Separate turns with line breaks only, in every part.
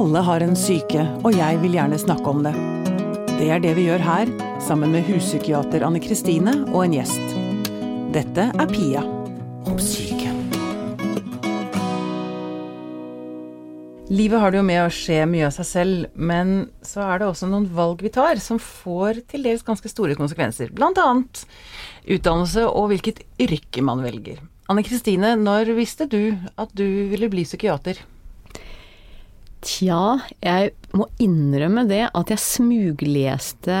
Alle har en syke, og jeg vil gjerne snakke om det. Det er det vi gjør her, sammen med huspsykiater Anne Kristine og en gjest. Dette er Pia om syke. Livet har det jo med å skje mye av seg selv, men så er det også noen valg vi tar som får til dels ganske store konsekvenser. Blant annet utdannelse og hvilket yrke man velger. Anne Kristine, når visste du at du ville bli psykiater?
Tja, jeg må innrømme det at jeg smugleste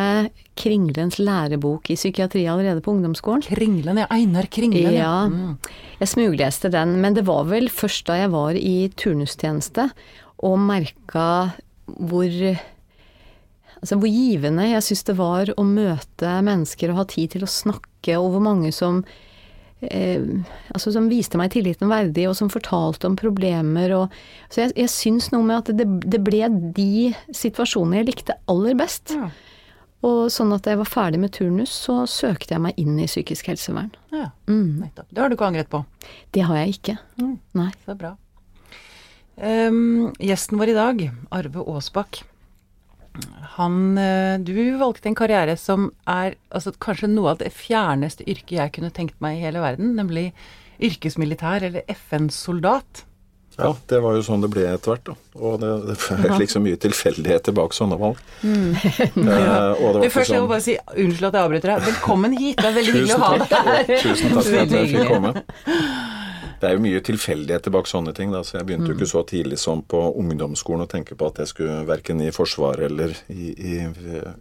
Kringlens lærebok i psykiatri allerede på ungdomsskolen.
Kringlen, ja. Einar Kringlen,
ja. Mm. Jeg smugleste den, men det var vel først da jeg var i turnustjeneste og merka hvor Altså hvor givende jeg syns det var å møte mennesker og ha tid til å snakke, og hvor mange som eh, altså som viste meg tilliten verdig, og som fortalte om problemer. Og, så jeg, jeg syns noe med at det, det, ble de situasjonene jeg likte aller best. Ja. Og sånn at da jeg var ferdig med turnus, så søkte jeg meg inn i psykisk helsevern.
Ja, mm. nettopp. Det har du ikke angret på?
Det har jeg ikke. Mm. Nei.
Så bra. Um, gjesten vår i dag, Arve Aasbakk, han eh, Du valgte en karriere som er altså, kanskje noe av det fjerneste yrket jeg kunne tenkt meg i hele verden, nemlig yrkesmilitær eller FN-soldat.
Ja, det var jo sånn det ble etter hvert, da. Og det, det er liksom mye tilfeldigheter bak sånne valg. Mm.
ja. uh, Først sånn... jeg må bare si unnskyld at jeg avbryter deg. Velkommen hit, det er veldig hyggelig å ha deg her.
Tusen takk for at jeg fikk komme. Det er jo mye tilfeldigheter bak sånne ting. Da. Så jeg begynte jo ikke så tidlig som på ungdomsskolen å tenke på at jeg skulle verken i Forsvaret eller i, i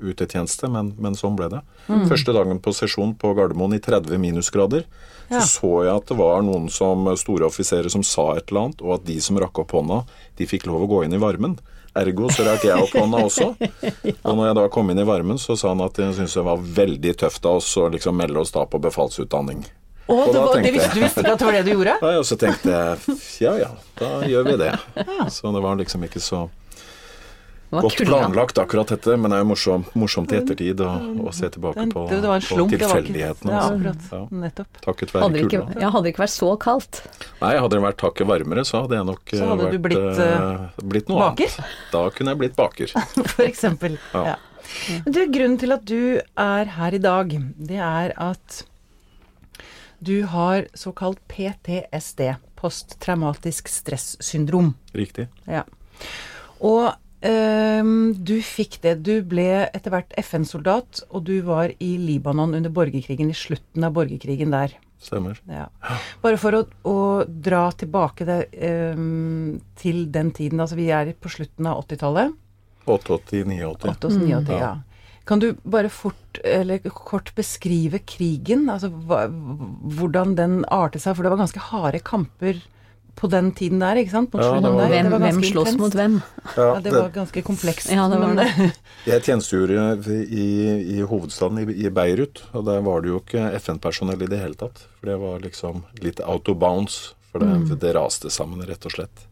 utetjeneste, men, men, sånn ble det. Mm. Første dagen på sesjon på Gardermoen i 30 minusgrader, ja. så så jeg at det var noen som store offiserer som sa et eller annet, og at de som rakk opp hånda, de fikk lov å gå inn i varmen. Ergo så rakk jeg opp hånda også. Og når jeg da kom inn i varmen, så sa han at jeg syntes det var veldig tøft av oss å liksom melde oss da på befalsutdanning.
Og, og det, var, det visste du visste ikke at det var det du gjorde?
Ja, og så tenkte jeg ja ja, da gjør vi det. Så det var liksom ikke så godt planlagt akkurat dette, men det er jo morsomt, morsomt i ettertid å, å se tilbake på, det, det på tilfeldighetene.
Ja, akkurat. Ja.
Takket være
hadde ikke,
Ja,
hadde det ikke vært så kaldt?
Nei, hadde det vært hakket varmere, så hadde jeg nok
så hadde
vært,
du blitt, uh,
blitt noe
baker?
annet. Da kunne jeg blitt baker.
For eksempel. Ja. ja. Du, grunnen til at du er her i dag, det er at du har såkalt PTSD, posttraumatisk stressyndrom.
Riktig.
Ja. Og Um, du fikk det. Du ble etter hvert FN-soldat, og du var i Libanon under borgerkrigen, i slutten av borgerkrigen der.
Stemmer.
Ja. Bare for å, å dra tilbake det, um, til den tiden. Altså vi er på slutten av 80-tallet.
88-89.
88, ja. Kan du bare fort, eller kort beskrive krigen? Altså hva, hvordan den artet seg? For det var ganske harde kamper på den tiden der, ikke sant?
Ja, var, hvem, hvem slåss mot hvem?
Ja, ja det, det, var ganske komplekst.
Ja, det var det.
jeg tjenestegjorde i, i hovedstaden, i, i, Beirut, og der var det jo ikke FN-personell i det hele tatt. For det var liksom litt out of bounds, for det, mm. det raste sammen, rett og slett.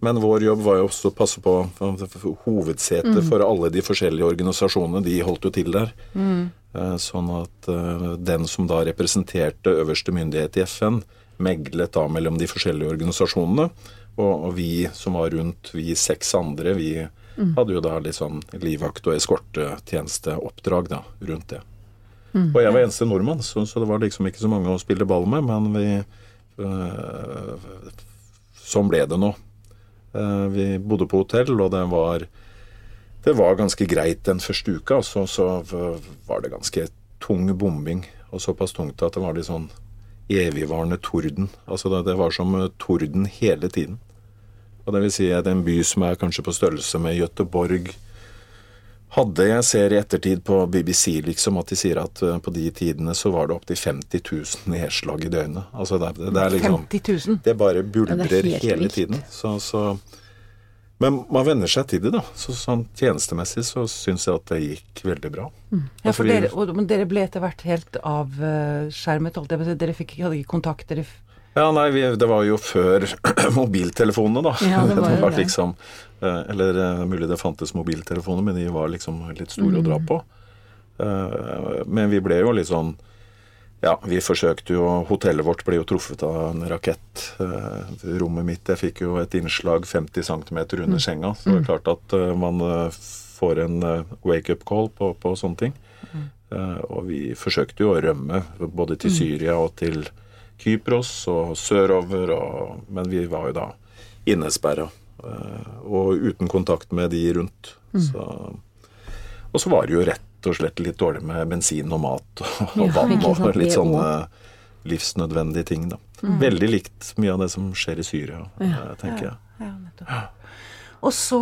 Men vår jobb var jo også å passe på hovedsetet mm. for alle de forskjellige organisasjonene. De holdt jo til der. Mm. Sånn at uh, den som da representerte øverste myndighet i FN, meglet da mellom de forskjellige organisasjonene. Og, og vi som var rundt, vi seks andre, vi mm. hadde jo da litt sånn livvakt- og eskortetjenesteoppdrag da, rundt det. Mm. Og jeg var eneste nordmann, så, så, det var liksom ikke så mange å spille ball med. Men vi øh, Sånn ble det nå. Eh, vi bodde på hotell, og det var, det var ganske greit den første uka. Så, så var det ganske tung bombing, og såpass tungt at det var litt sånn evigvarende torden. Altså det, det var som torden hele tiden. Og det vil si at en by som er kanskje på størrelse med Gøteborg, hadde jeg ser i ettertid på BBC liksom at de sier at uh, på de tidene så var det opptil 50 000 nedslag i døgnet. Altså det, det, det, er liksom
50 000?
Det bare buldrer ja, hele vilt. tiden. Så, så, men man venner seg til det, da. Så, sånn tjenestemessig så syns jeg at det gikk veldig bra.
Mm. Ja, for dere, og, men dere ble etter hvert helt avskjermet? Dere fikk, hadde ikke kontakt? dere
ja, nei, vi, det var jo før mobiltelefonene, da.
Ja, det var, det var
liksom, eh, eller uh, mulig det fantes mobiltelefoner, men de var liksom litt store mm. å dra mm. på. Uh, men vi ble jo litt sånn Ja, vi forsøkte jo Hotellet vårt ble jo truffet av en rakett. Eh, rommet mitt Jeg fikk jo et innslag 50 cm under senga. Så det er klart at eh, man eh, får en eh, wake-up call på, på sånne ting. Eh, og vi forsøkte jo å rømme både til Syria og til Kypros og sørover, og, men vi var jo da innesperra. eh, og uten kontakt med de rundt. Så, og så var det jo rett og slett litt dårlig med bensin og mat og,
Ja,
vann
ja,
og litt sånne livsnødvendige ting, da. Veldig likt mye av det som skjer i Syria, ja, tenker jeg.
Ja, nettopp. Og så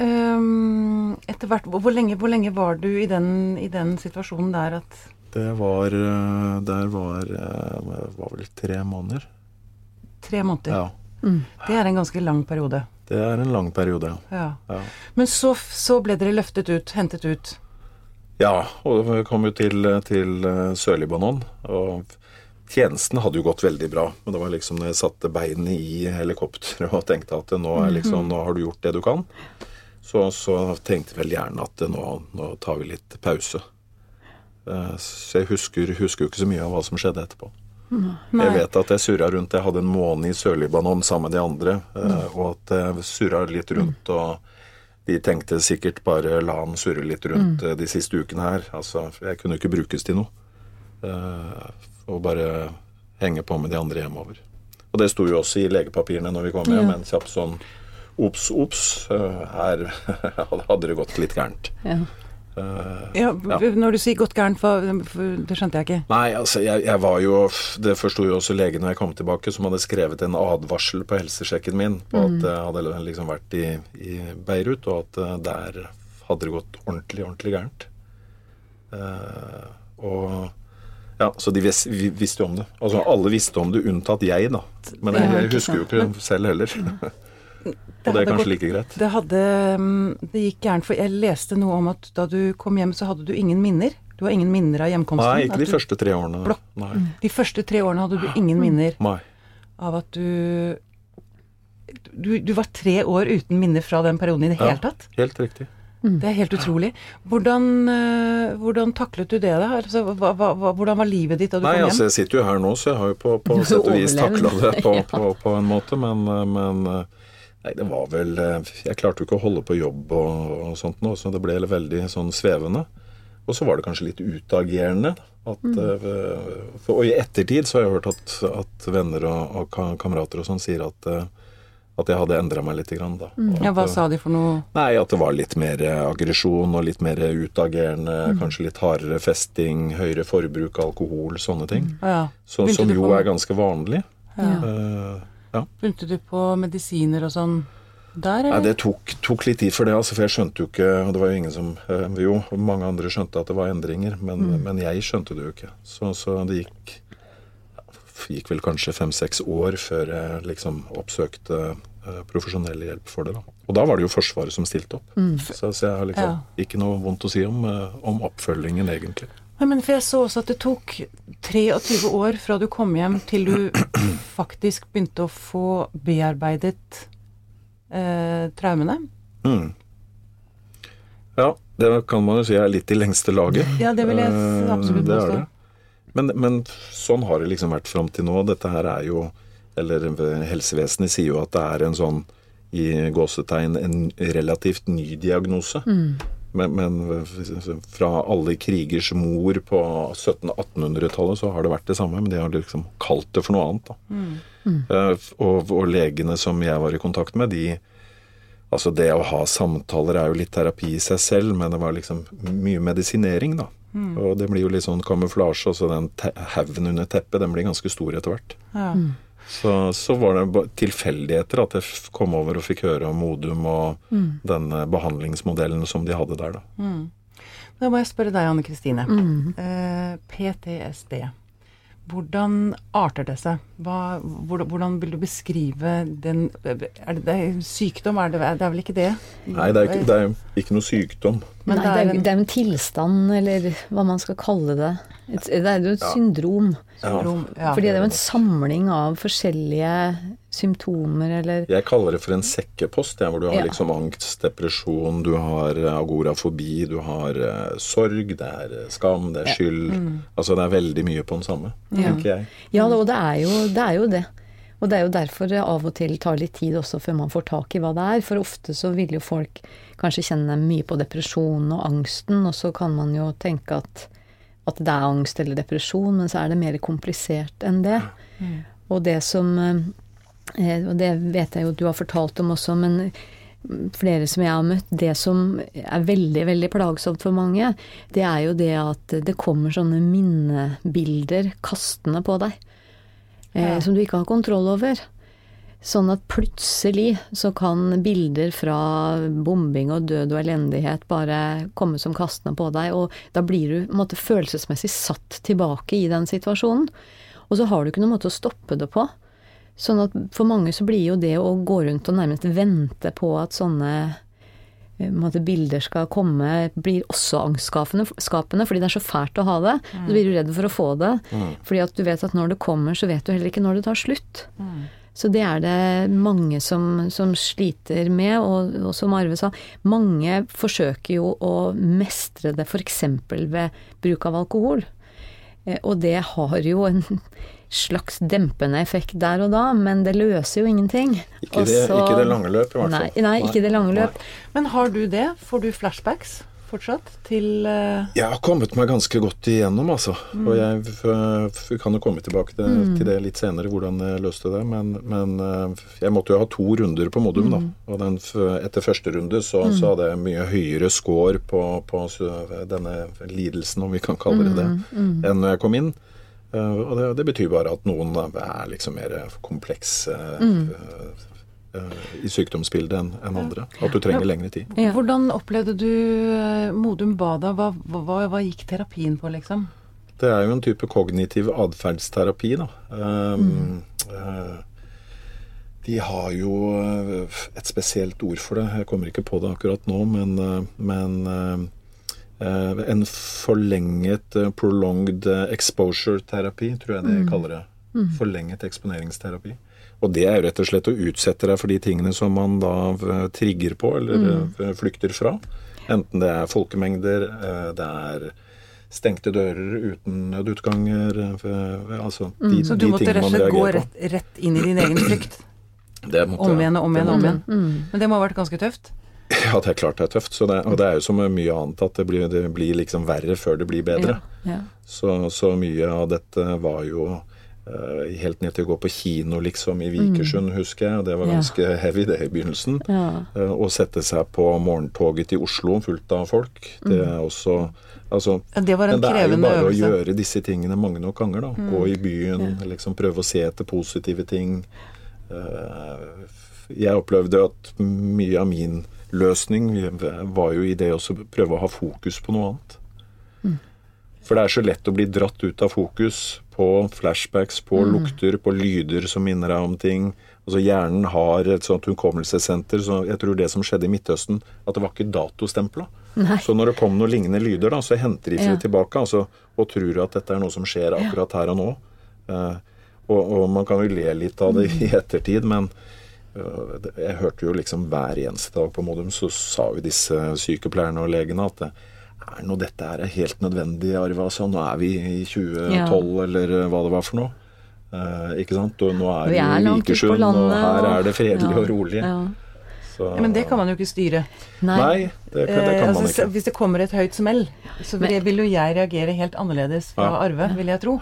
um, etter hvert hvor, hvor, lenge, hvor lenge var du i den, i den situasjonen der at
Det var eh, Der var eh, var vel tre måneder.
Tre måneder.
Ja.
Det er en ganske lang periode.
Det er en lang periode, ja.
Ja. Men så, så ble dere løftet ut, hentet ut.
Ja, og vi kom jo til, til eh, Sør-Libanon. Og tjenesten hadde jo gått veldig bra. Men det var liksom når jeg satte beinet i helikopteret og tenkte at nå, er liksom, nå har du gjort det du kan, så, så tenkte jeg vel gjerne at nå, nå tar vi litt pause. Eh, Så jeg husker, husker jo ikke så mye av hva som skjedde etterpå. Jeg vet at jeg surra rundt. Jeg hadde en måned i Sør-Libanon sammen med de andre. eh, Og at jeg surra litt rundt. og de tenkte sikkert bare la han surre litt rundt eh, de siste ukene her. Altså, jeg kunne ikke brukes til noe. Og bare henge på med de andre hjemover. Og det sto jo også i legepapirene når vi kom hjem. En kjapp sånn ops, eh, her hadde det gått litt gærent.
Ja.
Eh,
Ja,
Ja.
Når du sier godt for, det skjønte jeg ikke.
Nei, altså, jeg, jeg var jo Det forsto jo også legen når jeg kom tilbake, som hadde skrevet en advarsel på helsesjekken min på at jeg hadde liksom vært i, i Beirut, og at uh, der hadde det gått ordentlig, ordentlig gærent. Uh, og ja, Så de vis, vi, visste jo om det. Altså Alle visste om det, unntatt jeg, da. Men jeg, jeg husker jo ikke selv heller. Og det er kanskje
gått-
like greit.
Det hadde mm, Det gikk gærent, for jeg leste noe om at da du kom hjem, så hadde du ingen minner. Du har ingen minner av hjemkomsten?
Nei, ikke de
du,
første tre årene.
Blok,
Nei.
De første tre årene hadde du ingen minner
Nei.
av at du du, du var tre år uten minner fra den perioden i det
Ja.
hele tatt?
Helt riktig.
Det er helt utrolig. Hvordan, eh, hvordan taklet du det, da? Altså, hva, hva, hva, hvordan var livet ditt da du
Nei,
kom hjem?
altså jeg sitter jo her nå, så jeg har jo på, på sett og vis takla det på, på, på en måte, men, eh, men eh, Nei, det var vel eh, Jeg klarte jo ikke å holde på jobb og, og sånt nå, så det ble veldig sånn svevende. Og så var det kanskje litt utagerende. At, eh, for, og i ettertid så har jeg hørt at, at venner og, og kamerater og sånn sier at eh, at jeg hadde endra meg litt. Grann, da. Mm.
Ja, hva sa de for noe?
Nei, at det var litt mer aggresjon og litt mer utagerende. Kanskje litt hardere festing, høyere forbruk av alkohol, sånne ting.
Ja.
Så, som jo er ganske vanlig.
Ja.
Eh, ja.
Begynte du på medisiner og sånn der,
Nei, det tok, tok litt tid for det, altså, for jeg skjønte jo ikke og Det var jo ingen som eh, Jo, mange andre skjønte at det var endringer, men, men jeg skjønte det jo ikke. Så, så det gikk gikk vel kanskje fem-seks år før jeg liksom oppsøkte eh, profesjonell hjelp for det. da. Og da var det jo Forsvaret som stilte opp. Så, så jeg har liksom
Ja.
ikke noe vondt å si om, eh, om oppfølgingen, egentlig.
Men, for jeg så også at det tok 23 år fra du kom hjem til du faktisk begynte å få bearbeidet eh, traumene.
Mm. Ja, det kan man jo si er litt i lengste laget.
Ja, det vil jeg
Eh,
absolutt påstå.
Men, men sånn har det liksom vært fram til nå. Dette her er jo Eller helsevesenet sier jo at det er en sånn i gåsetegn en relativt ny diagnose. Men, men fra alle krigers mor på 1700-1800-tallet så har det vært det samme, men de har liksom kalt det for noe annet. da. Eh, Og, og legene som jeg var i kontakt med, de Altså det å ha samtaler er jo litt terapi i seg selv, men det var liksom mye medisinering, da. Og det blir jo litt sånn kamuflasje, altså den haugen under teppet, den blir ganske stor etter hvert.
Ja.
Så, så var det tilfeldigheter at jeg kom over og fikk høre om Modum og den eh, behandlingsmodellen som de hadde der, da.
Da må jeg spørre deg, Anne Kristine. Eh, PTSD. Hvordan arter det seg? Hva, hvordan, vil du beskrive den Er det, det er sykdom? Er det, det er vel ikke det?
Nei, det er, ikke, det er ikke noe sykdom.
Men
Nei,
det er en-
det er en tilstand, eller hva man skal kalle det. Et, det er jo et syndrom.
Syndrom. Ja.
Fordi det er jo en samling av forskjellige symptomer eller
Jeg kaller det for en sekkepost, ja, hvor du har
Ja.
liksom angst, depresjon, du har eh, agorafobi, du har uh, sorg, det er eh, skam, det er skyld. Altså det er veldig mye på den samme,
Ja.
tenker jeg.
Ja, og det er, jo, det er jo det. Og det er jo derfor det av og til tar litt tid også før man får tak i hva det er. For ofte så vil jo folk kanskje kjenne mye på depresjonen og angsten, og så kan man jo tenke at, at det er angst eller depresjon, men så er det mer komplisert enn det. Og det som Og det vet jeg jo du har fortalt om også, men flere som jeg har møtt, det som er veldig, veldig plagsomt for mange, det er jo det at det kommer sånne minnebilder kastende på deg. Eh,
Ja.
Som du ikke har kontroll over. Sånn at plutselig så kan bilder fra bombing og død og elendighet bare komme som kastende på deg, og da blir du måte følelsesmessig satt tilbake i den situasjonen. Og så har du ikke noen måte å stoppe det på. Sånn at for mange så blir jo det å gå rundt og nærmest vente på at sånne eh, måte, bilder skal komme, blir også angstskapende, fordi det er så fælt å ha det. Så blir du redd for å få det. Fordi at du vet at når det kommer, så vet du heller ikke når det tar slutt. Så det er det mange som, som sliter med, og, og som Arve sa, mange forsøker jo å mestre det f.eks. ved bruk av alkohol. Eh, Og det har jo en slags dempende effekt der og da, men det løser jo ingenting.
Ikke det,
Også,
ikke det lange løp, i hvert fall.
nei, ikke det lange løp.
Men har du det? Får du flashbacks fortsatt til uh...
Jeg har kommet meg ganske godt igjennom, altså.
Mm.
Og jeg kan jo komme tilbake til, til det litt senere, hvordan jeg løste det. Men, men eh, jeg måtte jo ha to runder på Modum, da.
Mm.
Og den, etter første runde så, så hadde jeg mye høyere score på, på denne lidelsen, om vi kan kalle det det,
Mm,
enn når jeg kom inn. Eh, og det, det betyr bare at noen er liksom mer komplekse
Mm.
eh, eh, i sykdomsbildet enn en andre. At du trenger lengre tid.
Ja.
Hvordan opplevde du eh, Modum Bada? Hva, hva, hva gikk terapien på, liksom?
Det er jo en type kognitiv atferdsterapi, da. Um, eh, de har jo eh, et spesielt ord for det. Jeg kommer ikke på det akkurat nå, men, eh, men eh, eh, en forlenget eh, prolonged eh, exposure-terapi, tror jeg de kaller det. Forlenget eksponeringsterapi. Og det er jo rett og slett å utsette deg for de tingene som man da eh, trigger på eller mm. flykter fra. Enten det er folkemengder, eh, det er stengte dører uten nødutganger eh, Altså de,
Så du
de
måtte rett og slett gå rett, rett inn i din egen frykt?
Det måtte
Om igjen og om igjen og om
igjen.
igjen. Men det må ha vært ganske tøft?
Ja, det er klart det er tøft. Så det, og det er jo som med mye annet at det blir, det blir liksom verre før det blir bedre.
Ja.
Så, så mye av dette var jo uh, helt ned til å gå på kino, liksom, i Vikersund, husker jeg. Og det var
Ja.
ganske heavy, det, i begynnelsen.
Ja.
Eh, Å sette seg på morgentoget til Oslo fullt av folk, det er også Altså,
det var en
men det er jo
bare
bare å gjøre disse tingene mange nok ganger, da. Gå i byen, liksom prøve å se etter positive ting. Uh, Jeg opplevde at mye av min løsning var jo i det å prøve å ha fokus på noe annet. For det er så lett å bli dratt ut av fokus på flashbacks, på lukter, på lyder som minner deg om ting. Altså Hjernen har et sånt hukommelsessenter. Så jeg tror det som skjedde i Midtøsten, at det var ikke datostempla.
Nei.
Så når det kom noen lignende lyder, da, så henter de seg
Ja.
tilbake altså, og tror at dette er noe som skjer akkurat her og nå. Uh, og, og man kan jo le litt av det i ettertid, men jeg hørte jo liksom hver eneste dag på Modum, så sa jo disse sykepleierne og legene at det, er nå dette er helt nødvendig, Arve? Altså, nå er vi i 2012, eller øh, hva det var for noe. Eh, ikke sant? Og nå er
Vi
vi
er
i
ute på
Vikersund, og her er det fredelig
Ja.
og rolig.
Ja.
Så,
Ja, men det kan man jo ikke styre.
Nei.
Nei, det, kan- det
Eh,
kan man
altså,
ikke.
Hvis det kommer et høyt smell, så vil, vil jo jeg reagere helt annerledes fra
Ja.
Arve, vil jeg tro.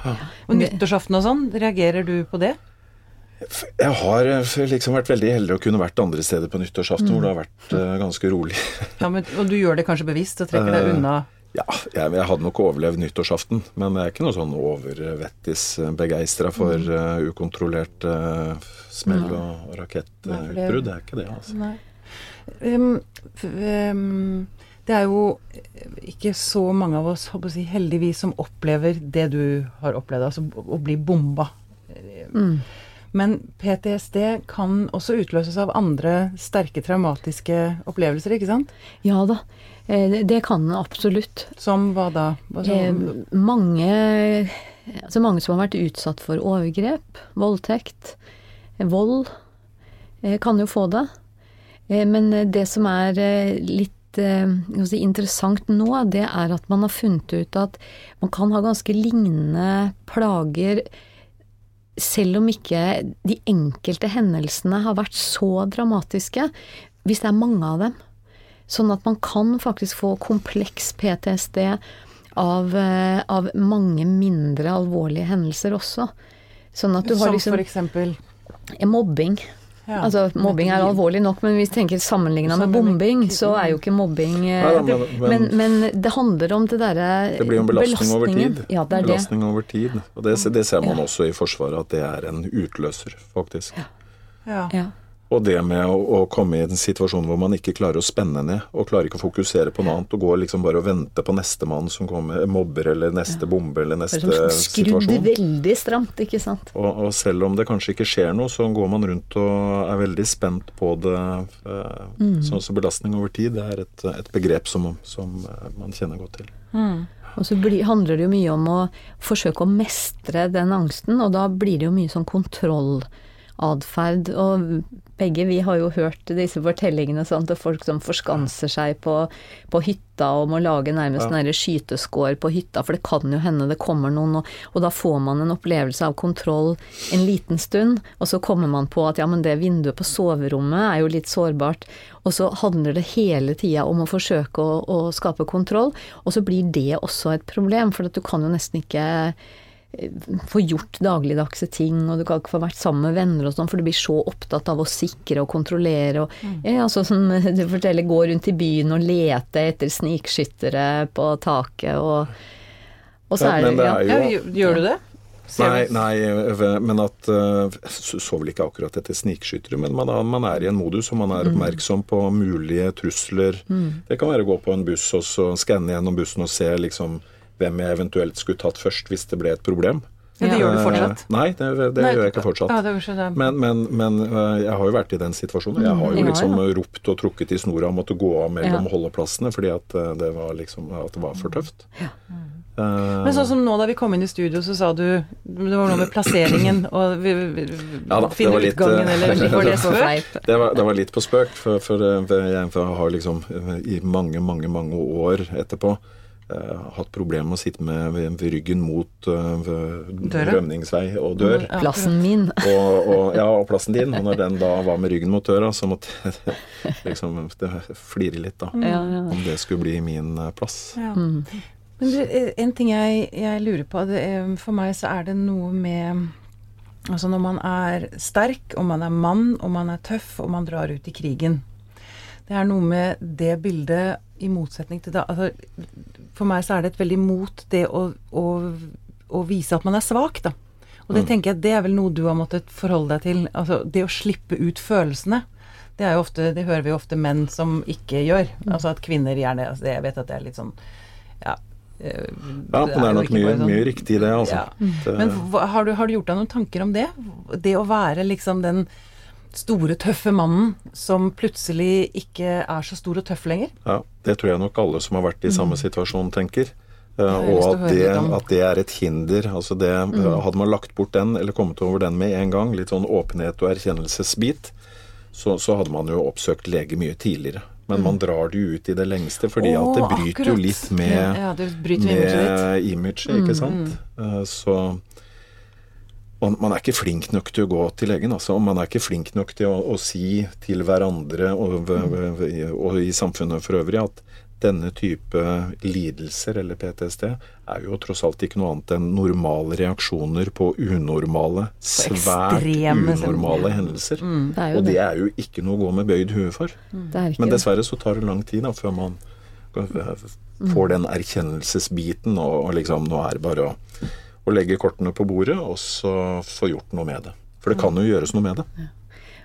Og nyttårsaften og sånn, reagerer du på det?
Jeg har eh, liksom vært veldig heldig å kunne vært andre steder på nyttårsaften, hvor det har vært uh, ganske rolig.
Ja, men, og du gjør det kanskje bevisst og trekker deg
unna?
unna?
Ja, jeg, jeg hadde nok overlevd nyttårsaften, men jeg er ikke noe sånn overvettis begeistra for
Mm.
eh, ukontrollert eh, smell og, og
det-
rakettutbrudd. Det er ikke det, altså.
Nei. Um, f- um, det er jo ikke så mange av oss håper å si, heldigvis som opplever det du har opplevd, altså å bli bomba.
Mm.
Men PTSD kan også utløses av andre sterke traumatiske opplevelser, ikke sant?
Ja da, eh, det- kan absolutt.
Som hva da? Hva
Eh,
som,
mange, altså mange som har vært utsatt for overgrep, voldtekt, eh, vold, eh, kan jo få det. Eh, men det som er eh, litt si, interessant nå, det er at man har funnet ut at man kan ha ganske lignende plager selv om ikke de enkelte hendelsene har vært så dramatiske, hvis det er mange av dem. Sånn at man kan faktisk få kompleks PTSD av, eh, av mange mindre alvorlige hendelser også. Sånn at du har liksom
Som for eksempel?
Mobbing. Ja, altså, mobbing er alvorlig nok, men hvis vi tenker sammenligna med bombing, så er jo ikke mobbing eh,
Nei, men, men,
men, men, det handler om det derre
Det blir jo en belastning over tid.
Ja, det er
belastning
det.
over tid. Og det, det ser man ja. også i Forsvaret, at det er en utløser, faktisk.
Ja. ja.
Og det med å, å, komme i en situasjon hvor man ikke klarer å spenne ned, og klarer ikke å fokusere på noe annet, og gå liksom bare og vente på nestemann som kommer, mobber eller neste ja. bombe eller neste
sånn
situasjon.
Skrudd veldig stramt, ikke sant.
Og, og, selv om det kanskje ikke skjer noe, så går man rundt og er veldig spent på det. Eh, mm. Så, så, belastning over tid det er et, et begrep som, som, eh, man kjenner godt til.
Mm. Og så blir, handler det jo mye om å forsøke å mestre den angsten, og da blir det jo mye sånn kontroll atferd. Og begge vi har jo hørt disse fortellingene sant, til folk som forskanser seg på, på hytta og må lage nærmest ja. skyteskår på hytta, for det kan jo hende det kommer noen, og, og, da får man en opplevelse av kontroll en liten stund, og så kommer man på at ja, men det vinduet på soverommet er jo litt sårbart, og så handler det hele tida om å forsøke å, å skape kontroll, og så blir det også et problem, for at du kan jo nesten ikke få gjort dagligdagse ting, og du kan ikke få vært sammen med venner og sånn, for du blir så opptatt av å sikre og kontrollere og mm. ja, altså som du forteller, gå rundt i byen og lete etter snikskyttere på taket og, og så er det,
det er
jo, ja, Gjør du det?
Nei, nei, men at Så vel ikke akkurat etter snikskyttere, men man, man, er i en modus, og man er mm. oppmerksom på mulige trusler. Mm. Det kan være å gå på en buss og så skanne gjennom bussen og se liksom hvem jeg eventuelt skulle tatt først hvis det ble et problem.
Ja, det gjør du fortsatt?
Eh, nei, det, det Nei. gjør jeg ikke fortsatt. Ja, men, men, men, eh, jeg har jo vært i den situasjonen. Jeg har jo mm. liksom ja, ropt og trukket i snora og måtte gå av mellom holdeplassene fordi at eh, det var, liksom, at det var for tøft.
Men sånn som nå da vi kom inn i studio, så sa du Det var noe med plasseringen og vi, vi, da, finne litt, utgangen, eller var det spøk?
Det var, det var litt på spøk, for, for jeg har liksom i mange, mange, mange år etterpå Uh, hatt problemer med å sitte med, med ryggen mot uh, rømningsvei og dør.
Plassen min.
og, og, ja, og plassen din. Og når den da var med ryggen mot døra, så måtte jeg liksom flire litt, da. Ja, ja. Om det skulle bli min uh, plass. Ja. Mm.
Men du, en ting jeg, jeg lurer på, det, for meg så er det noe med Altså når man er sterk, og man er mann, og man er tøff, og man drar ut i krigen. Det er noe med det bildet i motsetning til det altså, For meg så er det et veldig mot det å, å, å vise at man er svak, da. Og det mm. tenker jeg det er vel noe du har måttet forholde deg til. Altså det å slippe ut følelsene. Det, er jo ofte, det hører vi jo ofte menn som ikke gjør. Mm. Altså at kvinner gjerne altså Jeg vet at det er litt sånn Ja.
Eh, ja, men det er nok mye, sånn, mye riktig i det, altså. Ja.
Men har du, har du gjort deg noen tanker om det? Det å være liksom den store, tøffe mannen som plutselig ikke er så stor og tøff lenger?
Ja, det tror jeg nok alle som har vært i samme mm. situasjon, tenker. Uh, og at det, at det, er et hinder. altså det, mm. uh, Hadde man lagt bort den, eller kommet over den med en gang, litt sånn åpenhet og erkjennelsesbit, så, så hadde man jo oppsøkt lege mye tidligere. Men mm. man drar det jo ut i det lengste, fordi oh, at det bryter akkurat. jo litt med, ja, ja, imaget, image, ikke sant. Uh, så man, man, er ikke flink nok til å gå til legen. Altså. Man er ikke flink nok til å, å si til hverandre og, og, i samfunnet for øvrig at denne type lidelser, eller PTSD, er jo tross alt ikke noe annet enn normale reaksjoner på unormale, svært unormale hendelser. Mm, det og det er jo ikke noe å gå med bøyd hue for. Mm. Men dessverre så tar det lang tid da, før man får den erkjennelsesbiten, og, og liksom nå er det bare å og legge kortene på bordet, og så få gjort noe med det. For det kan jo gjøres noe med det.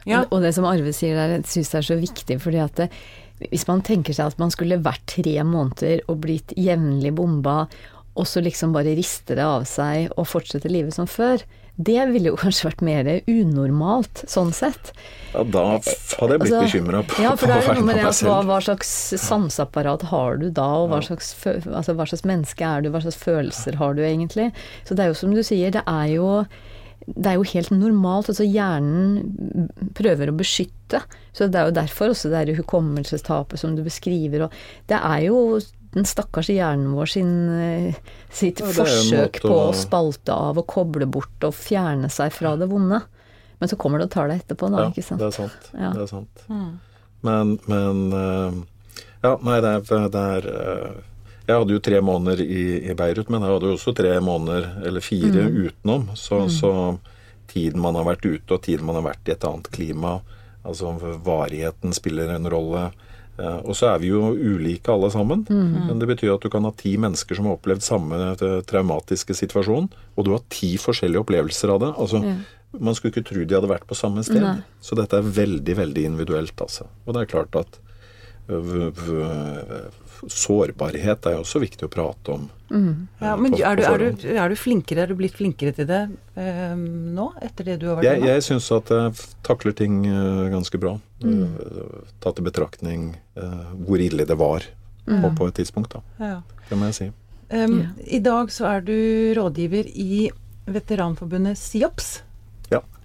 Ja. Og det som Arve sier der, syns jeg er så viktig, fordi at det, hvis man tenker seg at man skulle vært tre måneder og blitt jevnlig bomba, og så liksom bare riste det av seg og fortsette livet som før, det ville jo kanskje vært mer unormalt, sånn sett.
Ja, da hadde jeg blitt altså, bekymra på,
ja, for det er noe med det at hva, hva, slags sanseapparat har du da, og hva slags, altså, hva slags menneske er du, hva slags følelser har du egentlig? Så det er jo som du sier, det er jo det er jo helt normalt. altså Hjernen prøver å beskytte. Så det er jo derfor også det er hukommelsestapet som du beskriver. og Det er jo den stakkars hjernen vår sin, eh, sitt
Ja,
forsøk på å spalte av og koble bort og fjerne seg fra det vonde. Men så kommer det og tar deg etterpå, da,
Ja,
ikke sant.
det er sant.
Ja.
Det er sant. Men, men eh, Ja, nei, det er, det er eh, Jeg hadde jo tre måneder i, i Beirut, men jeg hadde jo også tre måneder, eller fire, utenom. Så, så tiden man har vært ute, og tiden man har vært i et annet klima, altså varigheten spiller en rolle. Eh, Og så er vi jo ulike alle sammen. Men det betyr at du kan ha ti mennesker som har opplevd samme eh, traumatiske situasjon, og du har ti forskjellige opplevelser av det. Altså,
Ja.
Man skulle ikke tro de hadde vært på samme sted.
Nei.
Så dette er veldig, veldig individuelt, altså. Og det er klart at sårbarhet er også viktig å prate om.
Ja,
eh,
men
på-
er du, er, du, er du flinkere, er du blitt flinkere til det eh, nå, etter det du har vært
Jeg,
med?
jeg syns at jeg takler ting øh, ganske bra.
Mm.
Øh, tatt i betraktning eh, hvor ille det var
Mm.
på, på et tidspunkt, da.
Ja.
Det må jeg si.
Um,
Ja.
I dag så er du rådgiver i Veteranforbundet SIOPS.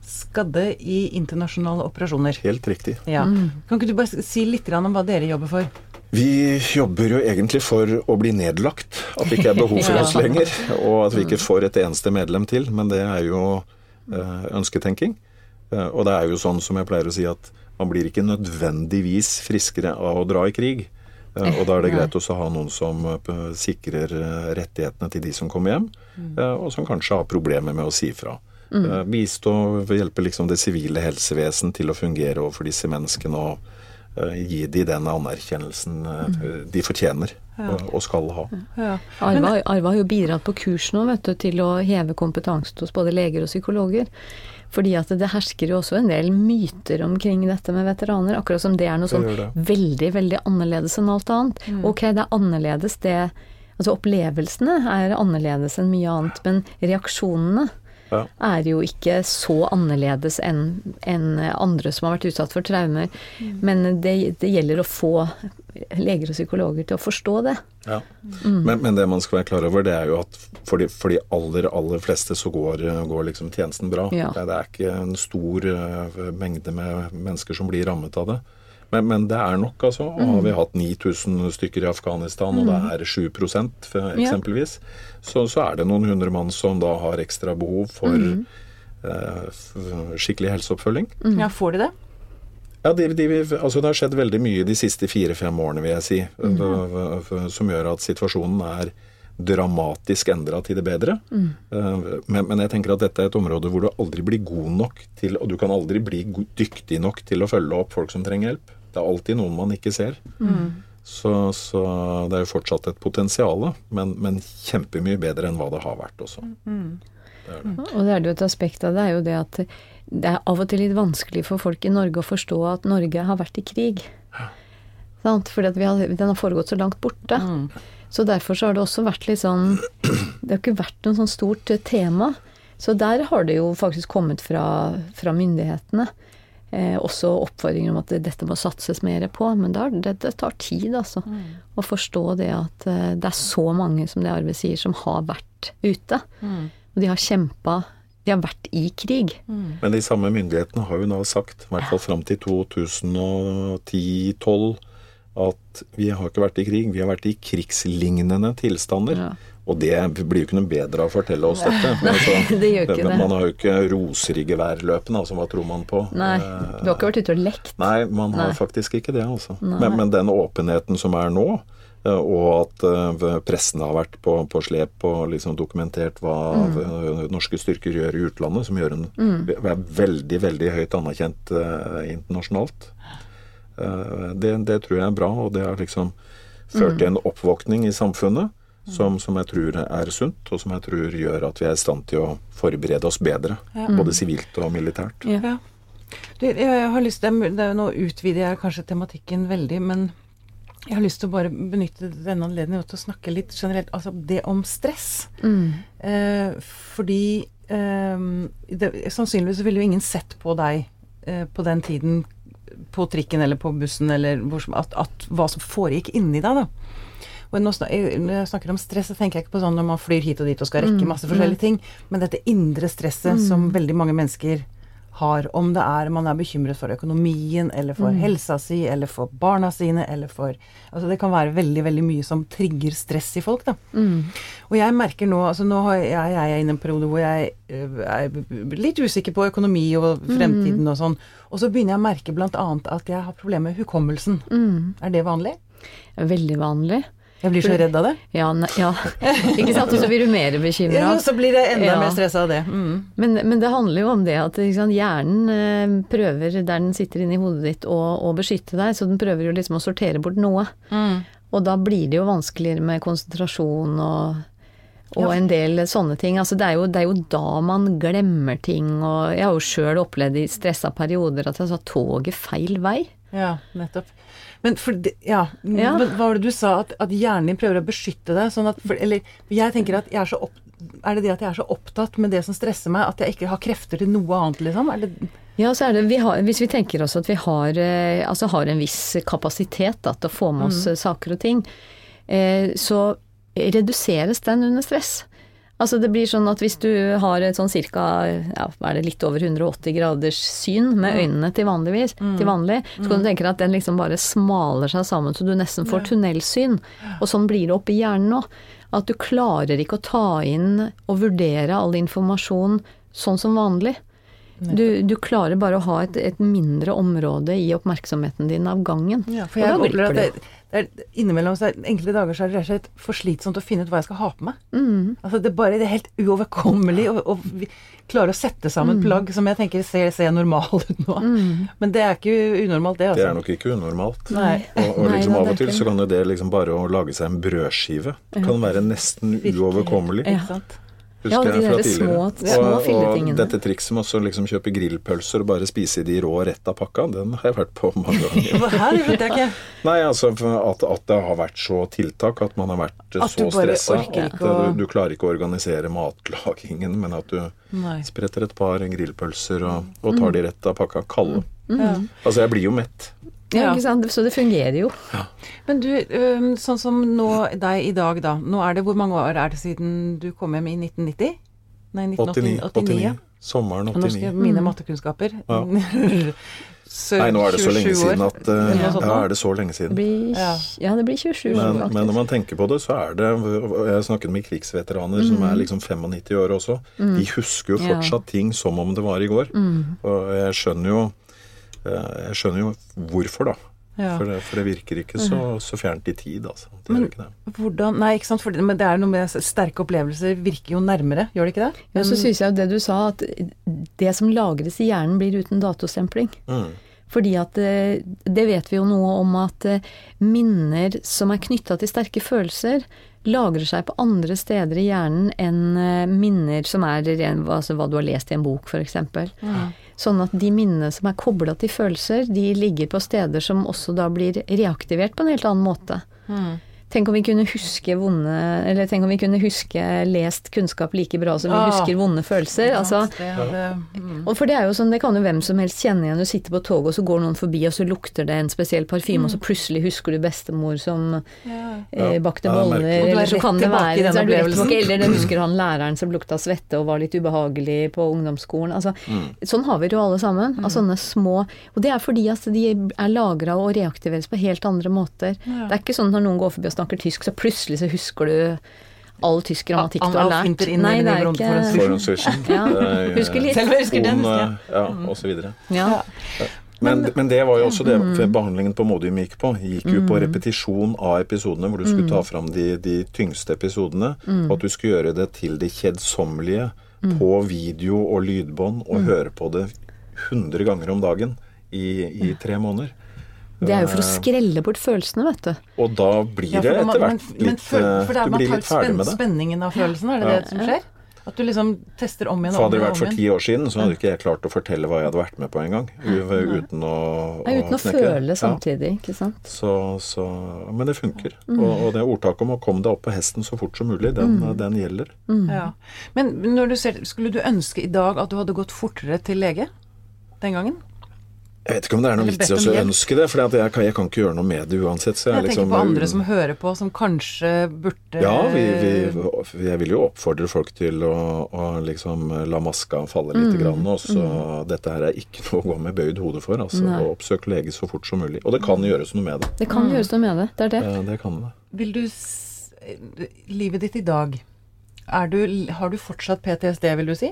Skadde i internasjonale operasjoner.
Helt riktig.
Ja. Kan ikke du bare si litt om hva dere jobber for?
Vi jobber jo egentlig for å bli nedlagt. At det ikke er behov for
Ja.
oss lenger. Og at vi ikke får et eneste medlem til. Men det er jo eh, ønsketenking. Eh, og det er jo sånn som jeg pleier å si at man blir ikke nødvendigvis friskere av å dra i krig. Eh, og da er det greit også å ha noen som sikrer rettighetene til de som kommer hjem, eh, og som kanskje har problemer med å si fra. Eh, Bistå og hjelpe liksom det sivile helsevesen til å fungere overfor disse menneskene. og eh, gi de den anerkjennelsen eh, de fortjener og, og skal ha.
Ja.
Arva, har- har jo bidratt på kurs nå vet du, til å heve kompetansen hos både leger og psykologer. Fordi at det hersker jo også en del myter omkring dette med veteraner. Akkurat som det er noe sånn veldig, veldig annerledes enn alt annet. Ok, det er annerledes det Altså opplevelsene er annerledes enn mye annet, men reaksjonene
Ja.
er jo ikke så annerledes enn en andre som har vært utsatt for traumer. Men det, det gjelder å få leger og psykologer til å forstå det.
Ja. Men, men det man skal være klar over, det er jo at for de, for de aller, aller fleste så går, går liksom tjenesten bra.
Ja.
Det, det er ikke en stor eh, mengde med mennesker som blir rammet av det. Men, men det er nok, altså. Og har vi hatt 9000 stykker i Afghanistan, og det er 7% for eksempelvis, så, så er det noen hundre mann som da har ekstra behov for eh, skikkelig helseoppfølging.
ja, får de det?
Ja, de, de, altså Det har skjedd veldig mye de siste fire-fem årene, vil jeg si, som gjør at situasjonen er dramatisk endra til det bedre. Eh, Men, men jeg tenker at dette er et område hvor du aldri blir god nok til Og du kan aldri bli dyktig nok til å følge opp folk som trenger hjelp. Det er alltid noen man ikke ser. Så, så det er jo fortsatt et potensial, men, men kjempemye bedre enn hva det har vært også.
Og det er det jo et aspekt av det, er jo det at det er av og til litt vanskelig for folk i Norge å forstå at Norge har vært i krig. Sant? Fordi at vi har, den har foregått så langt borte. Så derfor så har det også vært litt sånn Det har ikke vært noe sånn stort eh, tema. Så der har det jo faktisk kommet fra, fra myndighetene. Eh, også oppfordringer om at dette må satses mer på. Men det, det, det tar tid, altså. Å forstå det at eh, det er så mange, som det Arve sier, som har vært ute. Og de har kjempa De har vært i krig.
Men de samme myndighetene har jo nå sagt, i hvert fall fram til 2010-2012, at vi har ikke vært i krig, vi har vært i krigslignende tilstander.
Ja.
Og det blir jo ikke noe bedre av å fortelle oss dette. Altså,
det gjør ikke det.
Man har jo ikke roser i geværløpene, altså hva tror man på?
Nei, du har ikke vært ute og lekt.
Nei, man har
Nei.
faktisk ikke det, altså. Men, men den åpenheten som er nå, eh, og at eh, pressen har vært på, på slep og liksom dokumentert hva mm. norske styrker gjør i utlandet, som gjør en er veldig, veldig høyt anerkjent eh, internasjonalt, det, det tror jeg er bra, og det har liksom ført til en oppvåkning i samfunnet. Som, som jeg tror er sunt, og som jeg tror gjør at vi er i stand til å forberede oss bedre. Både sivilt og militært.
Ja.
Ja. Du, jeg har lyst til, det er- Nå utvider jeg kanskje tematikken veldig, men jeg har lyst til å bare benytte denne anledningen til å snakke litt generelt altså det om stress. Eh, fordi eh, det, sannsynligvis ville jo ingen sett på deg eh, på den tiden på trikken eller på bussen eller hvor som, at, at hva som foregikk inni deg, da. Og når jeg snakker om stress, så tenker jeg ikke på sånn når man flyr hit og dit og skal rekke masse forskjellige ting, men dette indre stresset som veldig mange mennesker har, om det er man er bekymret for økonomien, eller for helsa si, eller for barna sine, eller for Altså det kan være veldig, veldig mye som trigger stress i folk, da. Og jeg merker nå Altså nå har jeg, jeg er inne i en periode hvor jeg øh, er litt usikker på økonomi og fremtiden og sånn, og så begynner jeg å merke bl.a. at jeg har problemer med hukommelsen. Er det vanlig?
Veldig vanlig.
Jeg blir så redd av det.
Ja, ne- ja. ikke sant. Og så blir du mer bekymra.
Ja, så blir jeg enda
Ja.
mer stressa av det. Mm.
Men, men det handler jo om det at ikke sant, hjernen eh, prøver, der den sitter inni hodet ditt, å, å beskytte deg, så den prøver jo liksom å sortere bort noe.
Mm.
Og da blir det jo vanskeligere med konsentrasjon og, og
Ja.
en del sånne ting. Altså det er, jo, det er jo da man glemmer ting, og jeg har jo sjøl opplevd i stressa perioder at jeg sa toget feil vei.
Ja, nettopp. Men for det, ja,
Ja.
Hva var det du sa? At, at hjernen din prøver å beskytte deg? Sånn at, for, eller jeg tenker at jeg er så opp, Er det det at jeg er så opptatt med det som stresser meg, at jeg ikke har krefter til noe annet, liksom? Er det,
Ja, så er det, vi har, Hvis vi tenker oss at vi har, eh, altså har en viss kapasitet da, til å få med oss mm. saker og ting, eh, så reduseres den under stress. Altså det blir sånn at hvis du har et sånn cirka ja, er det, litt over 180 graders syn med øynene til, vanligvis, til vanlig, så kan du tenke deg at den liksom bare smaler seg sammen så du nesten får tunnelsyn. Og sånn blir det oppi hjernen nå. At du klarer ikke å ta inn og vurdere all informasjon sånn som vanlig. Du, du klarer bare å ha et, et mindre område i oppmerksomheten din av gangen.
ja, for
Og
jeg
da
opplever
glipper
det er innimellom så er, enkelte dager så er det rett og slett for slitsomt å finne ut hva jeg skal ha på meg.
Mm.
Altså det er bare det er helt uoverkommelig å å klare å sette sammen
Mm.
plagg som jeg tenker ser, ser normal ut nå. Men det er ikke unormalt, det, altså.
Det er nok ikke unormalt.
Nei.
Og, og liksom
Nei,
av og til så kan jo det liksom bare å lage seg en brødskive kan være nesten
Virkelig.
uoverkommelig.
Ikke sant?
Ja,
Husker
de
jeg fra tidligere.
små- små
og, og dette trikset med å liksom kjøpe grillpølser og bare spise de rå rett av pakka, den har jeg vært på mange ganger.
Hva her Vet jeg ikke.
Nei, altså at, at det har vært så tiltak, at man har vært
At
så stressa at
å-
du, du klarer ikke å organisere matlagingen, men at du
Nei.
spretter et par grillpølser og, og tar de rett av pakka kalde.
Ja.
Altså, jeg blir jo mett.
Ja,
Ja.
ikke sant? Så det fungerer jo.
Men du, sånn som nå deg i dag, da. Nå er det Hvor mange år er det siden du kom hjem i 1990? Nei,
89.
1989. 89.
89. Sommeren
89. nå skal
89.
mine mattekunnskaper
Ja.
Så
Nei, nå er det så lenge siden at
Eller
Ja, er det så lenge siden.
blir,
Ja.
ja. det blir 27
Men,
faktisk.
men når man tenker på det, så er det Jeg har snakket med krigsveteraner som er liksom 95 år også. De husker jo fortsatt ting som om det var i går. Og jeg skjønner jo Jeg skjønner jo hvorfor, da.
Ja.
For, det, for det virker ikke så, så fjernt i tid, altså. Det
Men-
gjør ikke det.
Hvordan Nei, ikke sant. For, men det er noe med sterke opplevelser virker jo nærmere, gjør det ikke det?
Ja, så syns jeg jo det du sa, at det som lagres i hjernen blir uten datostempling.
Mm.
Fordi at eh, det vet vi jo noe om at eh, minner som er knytta til sterke følelser, lagrer seg på andre steder i hjernen enn eh, minner som er altså hva du har lest i en bok, f.eks. Sånn at de minnene som er kobla til følelser, de ligger på steder som også da blir reaktivert på en helt annen måte. Tenk om vi kunne huske vonde Eller tenk om vi kunne huske lest kunnskap like bra som vi
Ah.
husker vonde følelser. Altså,
mm.
og for det er jo sånn, det kan jo hvem som helst kjenne igjen. Du sitter på toget, og så går noen forbi, og så lukter det en spesiell parfyme, og så plutselig husker du bestemor som eh, bakte boller.
Er
eller så kan det være så er du rett tilbake, Eller det husker han læreren som lukta svette og var litt ubehagelig på ungdomsskolen. Altså, Sånn har vi det jo alle sammen. Av sånne små Og det er fordi at de er lagra og reaktiveres på helt andre måter. Det er ikke sånn når noen går forbi og snakker tysk, så plutselig så husker du all tysk grammatikk du har lært. Nei, det er ikke. Ja, husker litt.
Selv husker den, husker
eh, Ja, og så videre.
ja.
Men, men det var jo også det mm. behandlingen på Modium gikk på. Gikk jo på repetisjon av episodene, hvor du skulle ta fram de, de tyngste episodene. Og at du skulle gjøre det til det kjedsommelige på video og lydbånd, og høre på det 100 ganger om dagen i, i tre måneder.
Det er jo for å skrelle bort følelsene, vet du.
Og da blir det
for man-
etter hvert
men
litt
føl-
eh,
for det er-
Du
man
blir litt ferdig med det.
Spenningen av følelsen, er det det som skjer? At du liksom tester om igjen og om igjen.
hadde det vært for ti år siden, så hadde ikke jeg klart å fortelle hva jeg hadde vært med på engang. Uten å,
Nei, uten å
knekke det.
føle
Ja.
samtidig, ikke sant.
Så, så, men det funker. Og, og det ordtaket om å komme deg opp på hesten så fort som mulig, den, den gjelder.
Ja. Men når du ser, skulle du ønske i dag at du hadde gått fortere til lege den gangen?
Jeg vet ikke om det er noe
Eller
vits i å ønske det, for jeg, kan- jeg kan ikke gjøre noe med det uansett. Så jeg,
Jeg
er
tenker
liksom,
på andre som hører på, som kanskje burde
Ja, vi, vi, jeg vil jo oppfordre folk til å, å liksom la maska falle litt. Grann, og så Dette her er ikke noe å gå med bøyd hode for. altså,
Nei.
og Oppsøk lege så fort som mulig. Og det kan gjøres noe med det.
Det kan gjøres noe med det. Det er det.
Eh, Det kan det.
Vil du s Livet ditt i dag, er du, har du fortsatt PTSD, vil du si?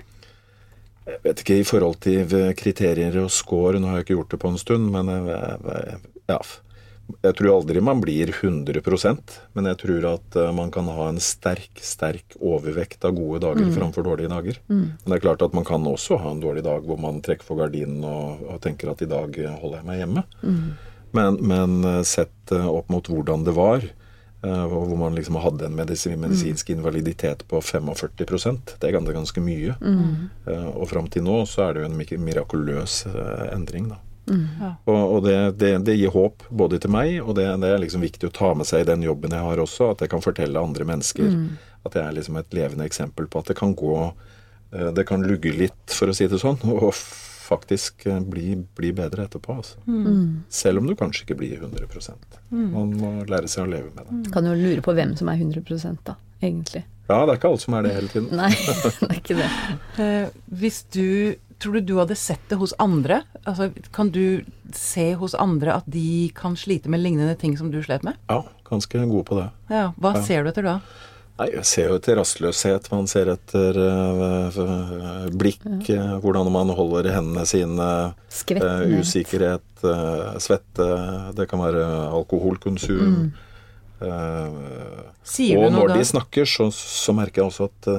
Jeg vet ikke i forhold til eh, kriterier og score, nå har jeg ikke gjort det på en stund, men jeg, jeg, ja. Jeg tror aldri man blir 100% men jeg tror at eh, man kan ha en sterk, sterk overvekt av gode dager framfor dårlige dager. Men det er klart at man kan også ha en dårlig dag hvor man trekker for gardinen og, og tenker at i dag eh, holder jeg meg hjemme. Men, men eh, sett eh, opp mot hvordan det var, eh, hvor man liksom hadde en medisin, medisinsk invaliditet på 45% det er ganske, ganske mye. Eh, Og fram til nå så er det jo en mirakuløs eh, endring, da.
Mm.
Og, og det, det, det gir håp både til meg, og det, det er liksom viktig å ta med seg i den jobben jeg har også, at jeg kan fortelle andre mennesker at jeg er liksom et levende eksempel på at det kan gå eh, Det kan lugge litt, for å si det sånn, og faktisk eh, bli, bli bedre etterpå. Altså. Selv om du kanskje ikke blir 100% Man må lære seg å leve med det.
Kan jo lure på hvem som er 100 da, egentlig.
Ja, det er ikke alle som er det hele tiden.
Nei, det er ikke det.
Eh, hvis du Tror du du hadde sett det hos andre? Altså, kan du se hos andre at de kan slite med lignende ting som du slet med?
Ja, ganske god på det.
Ja, Hva
Ja.
ser du etter da?
Nei, Jeg ser jo etter rastløshet, man ser etter uh, blikk, øh, hvordan man holder hendene sine, øh, usikkerhet, svette, det kan være alkoholkonsum.
Sier
og når de snakker, så, så merker jeg også at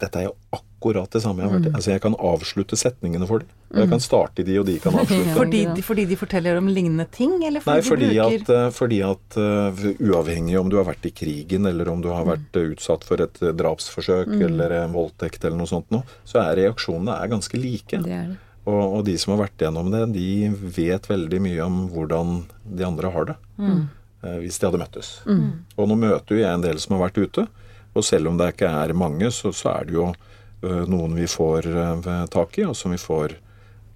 dette er jo akkurat det samme jeg har vært i. Altså, jeg kan avslutte setningene for dem. Og jeg kan starte de, og de kan avslutte.
Fordi, fordi de forteller om lignende ting, eller fordi,
Nei, fordi
de bruker
at, eh, fordi at uh, uavhengig om du har vært i krigen, eller om du har vært eh, utsatt for et drapsforsøk drapsforsøk eller en voldtekt eller noe sånt noe, så er reaksjonene er ganske like.
Det er det.
Og, og de som har vært gjennom det, de vet veldig mye om hvordan de andre har det. eh, Hvis de hadde møttes. Og nå møter jo jeg en del som har vært ute. Og selv om det ikke er mange, så, så er det jo noen vi får eh, tak i, og som vi får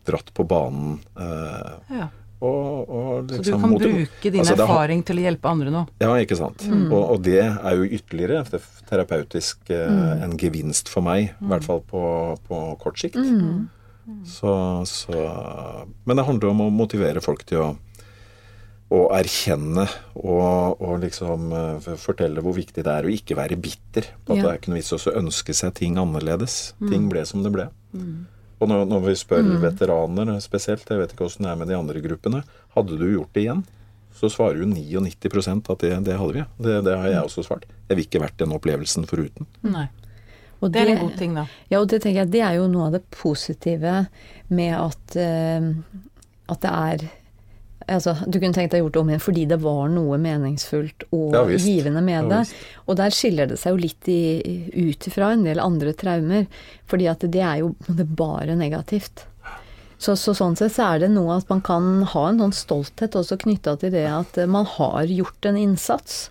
dratt på banen. eh,
ja.
og, og
Så du
liksom
kan bruke din
Altså,
erfaring til å hjelpe andre nå?
Ja, ikke sant. Og, og det er jo ytterligere er terapeutisk mm. en gevinst for meg, i hvert fall på, på kort sikt. Så, så Men det handler om å motivere folk til å å erkjenne og, og liksom eh, fortelle hvor viktig det er å ikke være bitter. På at
Ja.
det er ikke noe vits å ønske seg ting annerledes. Ting ble som det ble. Og når, når vi spør veteraner spesielt, jeg vet ikke åssen det er med de andre gruppene, hadde du gjort det igjen? Så svarer jo 99% at det, det hadde vi. Det, det har jeg også svart. Jeg vil ikke vært den opplevelsen foruten.
Nei.
Og
Det er en god ting, da.
Ja, og det tenker jeg det er jo noe av det positive med at, uh, at det er Altså, du kunne tenkt deg gjort det om igjen fordi det var noe meningsfullt og
Ja,
givende med
Ja,
det. Og der skiller det seg jo litt i, ut ifra en del andre traumer, fordi at det er jo det er bare negativt. Så, så sånn sett så er det noe at man kan ha en sånn stolthet også knytta til det at man har gjort en innsats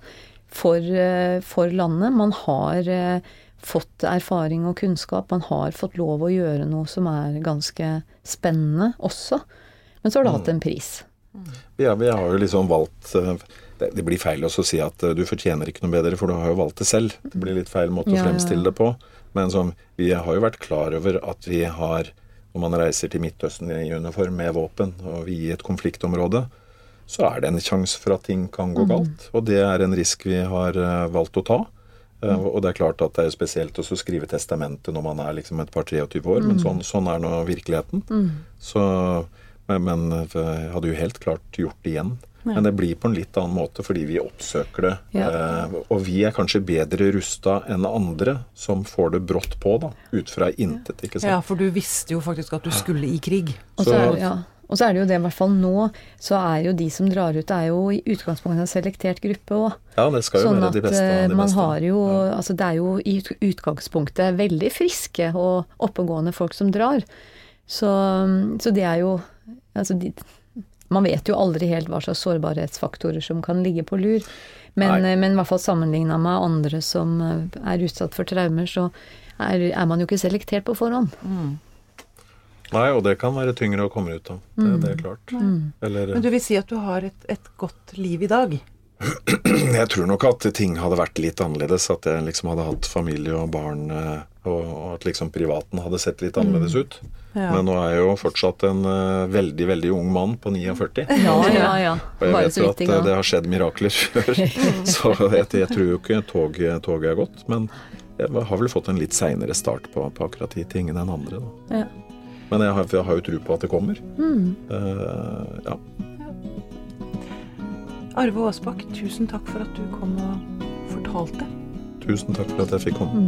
for, eh, for landet. Man har eh, fått erfaring og kunnskap. Man har fått lov å gjøre noe som er ganske spennende også. Men så har det hatt en pris.
Ja, vi har jo liksom valgt eh, Det blir feil også å si at eh, du fortjener ikke noe bedre, for du har jo valgt det selv. Det blir litt feil måte å fremstille det på. Men som, vi har jo vært klar over at vi har Når man reiser til Midtøsten i uniform med våpen, og vi i et konfliktområde, så er det en sjanse for at ting kan
Mm.
gå galt. Og det er en risk vi har eh, valgt å ta.
Mm.
Og det er klart at det er spesielt også å skrive testamentet når man er liksom et par 23 år,
Mm.
men sånn, sånn er nå virkeligheten. Så, men, men eh, jeg hadde jo helt klart gjort det igjen. Men det blir på en litt annen måte fordi vi oppsøker det.
Ja.
Eh, og vi er kanskje bedre rusta enn andre som får det brått på, da. Ut fra intet, ikke sant.
Ja, for du visste jo faktisk at du skulle i krig.
Og så,
Så-
er, ja. og så er det jo det, i hvert fall nå, så er jo de som drar ut, er jo i utgangspunktet en selektert gruppe òg.
Ja, det skal jo
Sånn
være de beste Sånn at
man
beste.
har jo Altså det er jo i utgangspunktet veldig friske og oppegående folk som drar. Så, så det er jo Altså de, man vet jo aldri helt hva slags sårbarhetsfaktorer som kan ligge på lur. Men, eh, men i hvert fall sammenligna med andre som eh, er utsatt for traumer, så er, er man jo ikke selektert på forhånd.
Nei, og det kan være tyngre å komme ut av. Det, det er klart. Eller
Men du vil si at du har et, et godt liv i dag?
Jeg tror nok at ting hadde vært litt annerledes. At jeg liksom hadde hatt familie og barn, eh, og, og at liksom privaten hadde sett litt annerledes ut.
Ja.
Men nå er jeg jo fortsatt en uh, veldig, veldig ung mann på 49.
Ja, ja, ja.
Og jeg
Bare
vet jo at eh, det har skjedd mirakler før. Så jeg, jeg tror jo ikke toget, tog er gått. Men jeg har vel fått en litt seinere start på, på akkurat de tingene enn andre. Da.
Ja.
Men jeg har, jeg har jo tro på at det kommer.
Mm.
Uh, ja.
Arve Aasbakk, tusen takk for at du kom og fortalte.
Tusen takk for at jeg fikk komme.